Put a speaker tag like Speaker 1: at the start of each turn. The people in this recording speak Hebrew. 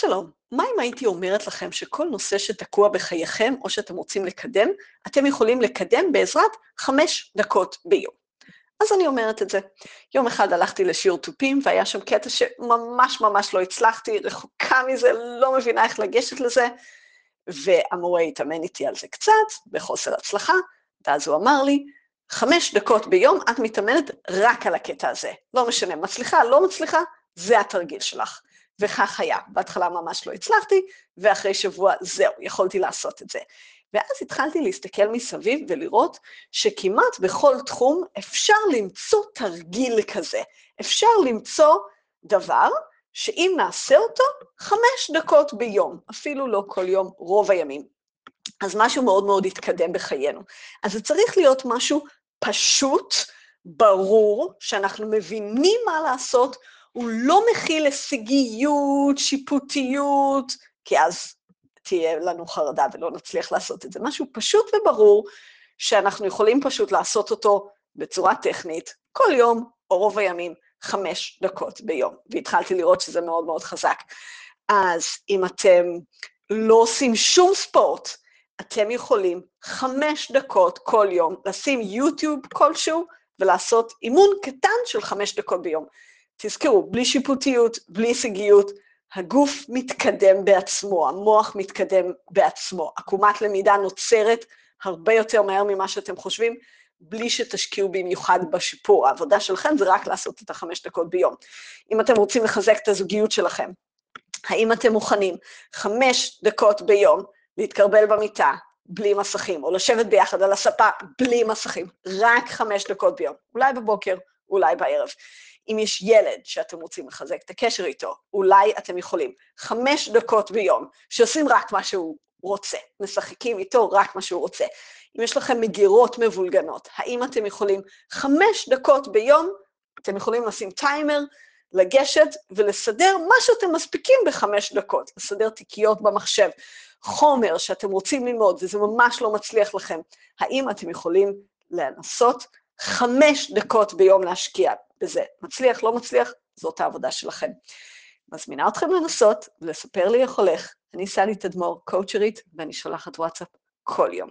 Speaker 1: שלום, מה אם הייתי אומרת לכם שכל נושא שתקוע בחייכם או שאתם רוצים לקדם, אתם יכולים לקדם בעזרת חמש דקות ביום? אז אני אומרת את זה. יום אחד הלכתי לשיעור תופים, והיה שם קטע שממש ממש לא הצלחתי, רחוקה מזה, לא מבינה איך לגשת לזה, והמורה התאמן איתי על זה קצת, בחוסר הצלחה, ואז הוא אמר לי, חמש דקות ביום את מתאמנת רק על הקטע הזה. לא משנה, מצליחה, לא מצליחה, זה התרגיל שלך. וכך היה. בהתחלה ממש לא הצלחתי, ואחרי שבוע זהו, יכולתי לעשות את זה. ואז התחלתי להסתכל מסביב ולראות שכמעט בכל תחום אפשר למצוא תרגיל כזה. אפשר למצוא דבר שאם נעשה אותו, חמש דקות ביום, אפילו לא כל יום, רוב הימים. אז משהו מאוד מאוד התקדם בחיינו. אז זה צריך להיות משהו פשוט, ברור, שאנחנו מבינים מה לעשות, הוא לא מכיל הישגיות, שיפוטיות, כי אז תהיה לנו חרדה ולא נצליח לעשות את זה. משהו פשוט וברור, שאנחנו יכולים פשוט לעשות אותו בצורה טכנית, כל יום או רוב הימים, חמש דקות ביום. והתחלתי לראות שזה מאוד מאוד חזק. אז אם אתם לא עושים שום ספורט, אתם יכולים חמש דקות כל יום לשים יוטיוב כלשהו ולעשות אימון קטן של חמש דקות ביום. תזכרו, בלי שיפוטיות, בלי הישגיות, הגוף מתקדם בעצמו, המוח מתקדם בעצמו. עקומת למידה נוצרת הרבה יותר מהר ממה שאתם חושבים, בלי שתשקיעו במיוחד בשיפור. העבודה שלכם זה רק לעשות את החמש דקות ביום. אם אתם רוצים לחזק את הזוגיות שלכם, האם אתם מוכנים חמש דקות ביום להתקרבל במיטה בלי מסכים, או לשבת ביחד על הספה בלי מסכים, רק חמש דקות ביום, אולי בבוקר, אולי בערב. אם יש ילד שאתם רוצים לחזק את הקשר איתו, אולי אתם יכולים. חמש דקות ביום, שעושים רק מה שהוא רוצה, משחקים איתו רק מה שהוא רוצה. אם יש לכם מגירות מבולגנות, האם אתם יכולים חמש דקות ביום, אתם יכולים לשים טיימר, לגשת ולסדר מה שאתם מספיקים בחמש דקות, לסדר תיקיות במחשב, חומר שאתם רוצים ללמוד וזה ממש לא מצליח לכם, האם אתם יכולים לנסות חמש דקות ביום להשקיע בזה. מצליח, לא מצליח, זאת העבודה שלכם. מזמינה אתכם לנסות ולספר לי איך הולך. אני סלי תדמור, קואוצ'רית, ואני שולחת וואטסאפ כל יום.